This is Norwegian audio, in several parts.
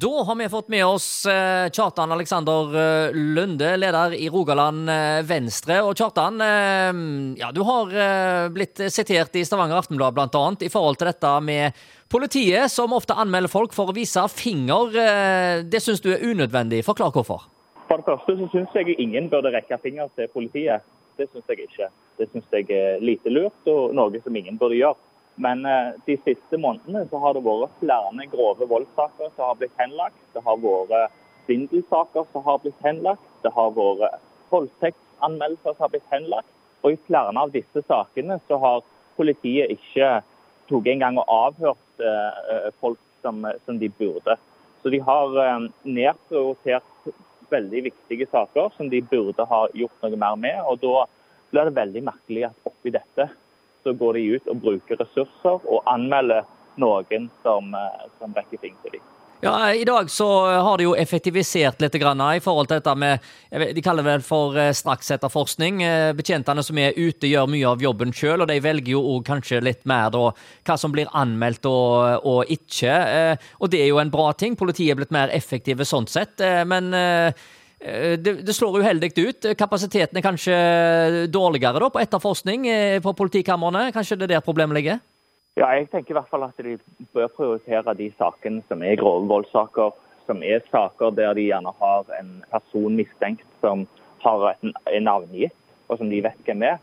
Da har vi fått med oss eh, Kjartan Alexander eh, Lunde, leder i Rogaland eh, Venstre. Og Kjartan, ja, du har blitt sitert i Stavanger Aftenblad bl.a. i forhold til dette med politiet, som ofte anmelder folk for å vise finger. Det syns du er unødvendig. Forklar hvorfor. For det første så syns jeg ingen burde rekke finger til politiet. Det syns jeg ikke. Det syns jeg er lite lurt, og noe som ingen burde gjøre. Men eh, de siste månedene så har det vært flere grove voldssaker som har blitt henlagt. Det har vært svindelsaker som har blitt henlagt. Det har vært voldtektsanmeldelser som har blitt henlagt. Og i flere av disse sakene så har politiet ikke tatt engang og avhørt eh, folk som, som, de burde. Så de har eh, nedprioritert veldig viktige saker som de burde ha gjort noe mer med. og da blir det veldig merkelig at oppi dette så går de ut og bruker ressurser og anmelder noen som, eh, som rekker ting til dem. Ja, I dag så har de jo effektivisert litt i forhold til dette med De kaller det vel for eh, straksetterforskning. Eh, betjentene som er ute, gjør mye av jobben sjøl, og de velger jo kanskje litt mer da hva som blir anmeldt og, og, ikke. Og det er jo en bra ting. Politiet er blitt mer effektive sånn sett. Men Eh, det, det, slår uheldig ut. Kapasiteten er kanskje dårligere da, på etterforskning eh, på politikamrene? Kanskje det er der problemet ligger? Ja, jeg tenker i hvert fall at de bør prioritere de sakene som er grove voldssaker. Som er saker der de gjerne har en person mistenkt som har en navngitt, og som de vet hvem er.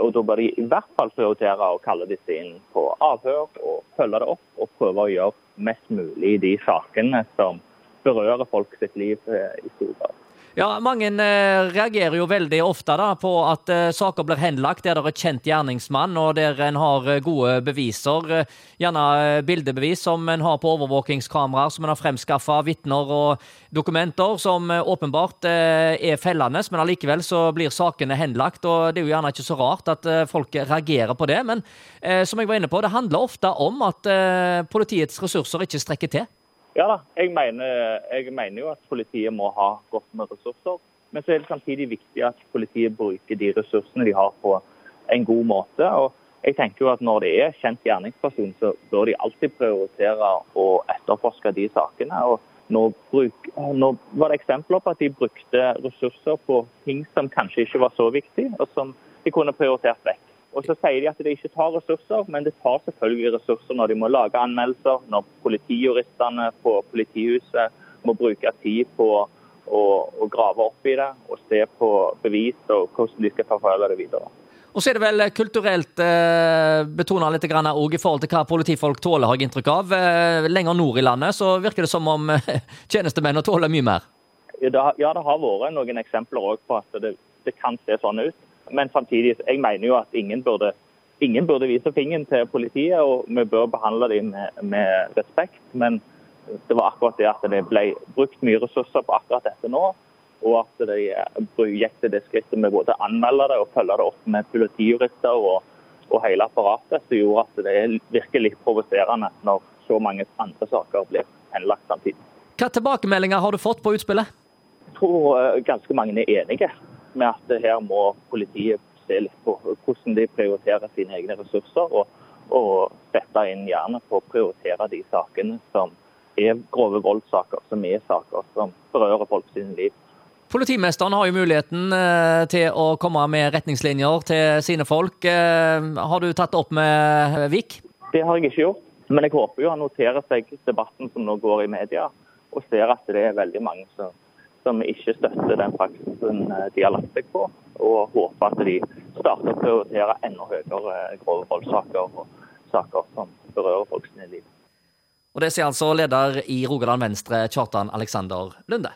Og Da bør de i hvert fall prioritere å kalle disse inn på avhør og følge det opp, og prøve å gjøre mest mulig de sakene som berører folk sitt liv eh, i stor grad. Ja, Mange eh, reagerer jo veldig ofte da, på at eh, saker blir henlagt der det er kjent gjerningsmann, og der en har eh, gode beviser. Gjerne bildebevis som en har på overvåkingskameraer, som en har fremskaffa vitner og dokumenter som åpenbart er fellende, men allikevel så blir sakene henlagt. og Det er jo gjerne ikke så rart at folk reagerer på det. Men som jeg var inne på, det handler ofte om at politiets ressurser ikke strekker til. Ja da, jeg mener, jeg mener, jo at politiet må ha godt med ressurser. Men så er det samtidig viktig at politiet bruker de ressursene de har på en god måte. Og jeg tenker jo at Når det er kjent gjerningsperson, så bør de alltid prioritere å etterforske de sakene. Og nå, bruk, nå var det eksempler på at de brukte ressurser på ting som kanskje ikke var så viktig, og som de kunne prioritert vekk. Og så sier de at det ikke tar ressurser, men det tar selvfølgelig ressurser når de må lage anmeldelser, når politijuristene på politihuset må bruke tid på å, å grave opp i det og se på bevis og hvordan de skal forfølge det videre. Og så er det vel kulturelt eh, betona litt grann også i forhold til hva politifolk tåler, har jeg inntrykk av. Eh, lenger nord i landet så virker det som om eh, tjenestemennene tåler mye mer. Ja, det, har vært noen eksempler på at det, det kan se sånn ut. Men samtidig, jeg mener jo at ingen burde, ingen burde vise fingeren til politiet, og vi bør behandle dem med, med, respekt. Men det var akkurat det at det ble brukt mye ressurser på akkurat dette nå. Og at de gikk til det skrittet med både å anmelde det og følge det opp med politijurister og, og hele apparatet, som gjorde at det virker litt provoserende når så mange andre saker blir henlagt samtidig. Hva tilbakemeldinger har du fått på utspillet? Jeg tror eh, ganske mange er enige med at her må politiet se litt på hvordan de prioriterer sine egne ressurser, og, og sette inn gjerne på å prioritere de sakene som er grove voldssaker, som er saker som berører folk sine liv. Politimesteren har jo muligheten eh, til å komme med retningslinjer til sine folk. Eh, har du tatt det opp med Vik? Det har jeg ikke gjort. Men jeg håper jo han noterer seg debatten som nå går i media, og ser at det er veldig mange som som ikke støtter den praksisen eh, de har lagt seg på, og håper at de starter å prioritere enda høyere grove voldssaker og saker som berører folks liv. Og Det sier altså leder i Rogaland Venstre, Kjartan Alexander Lunde.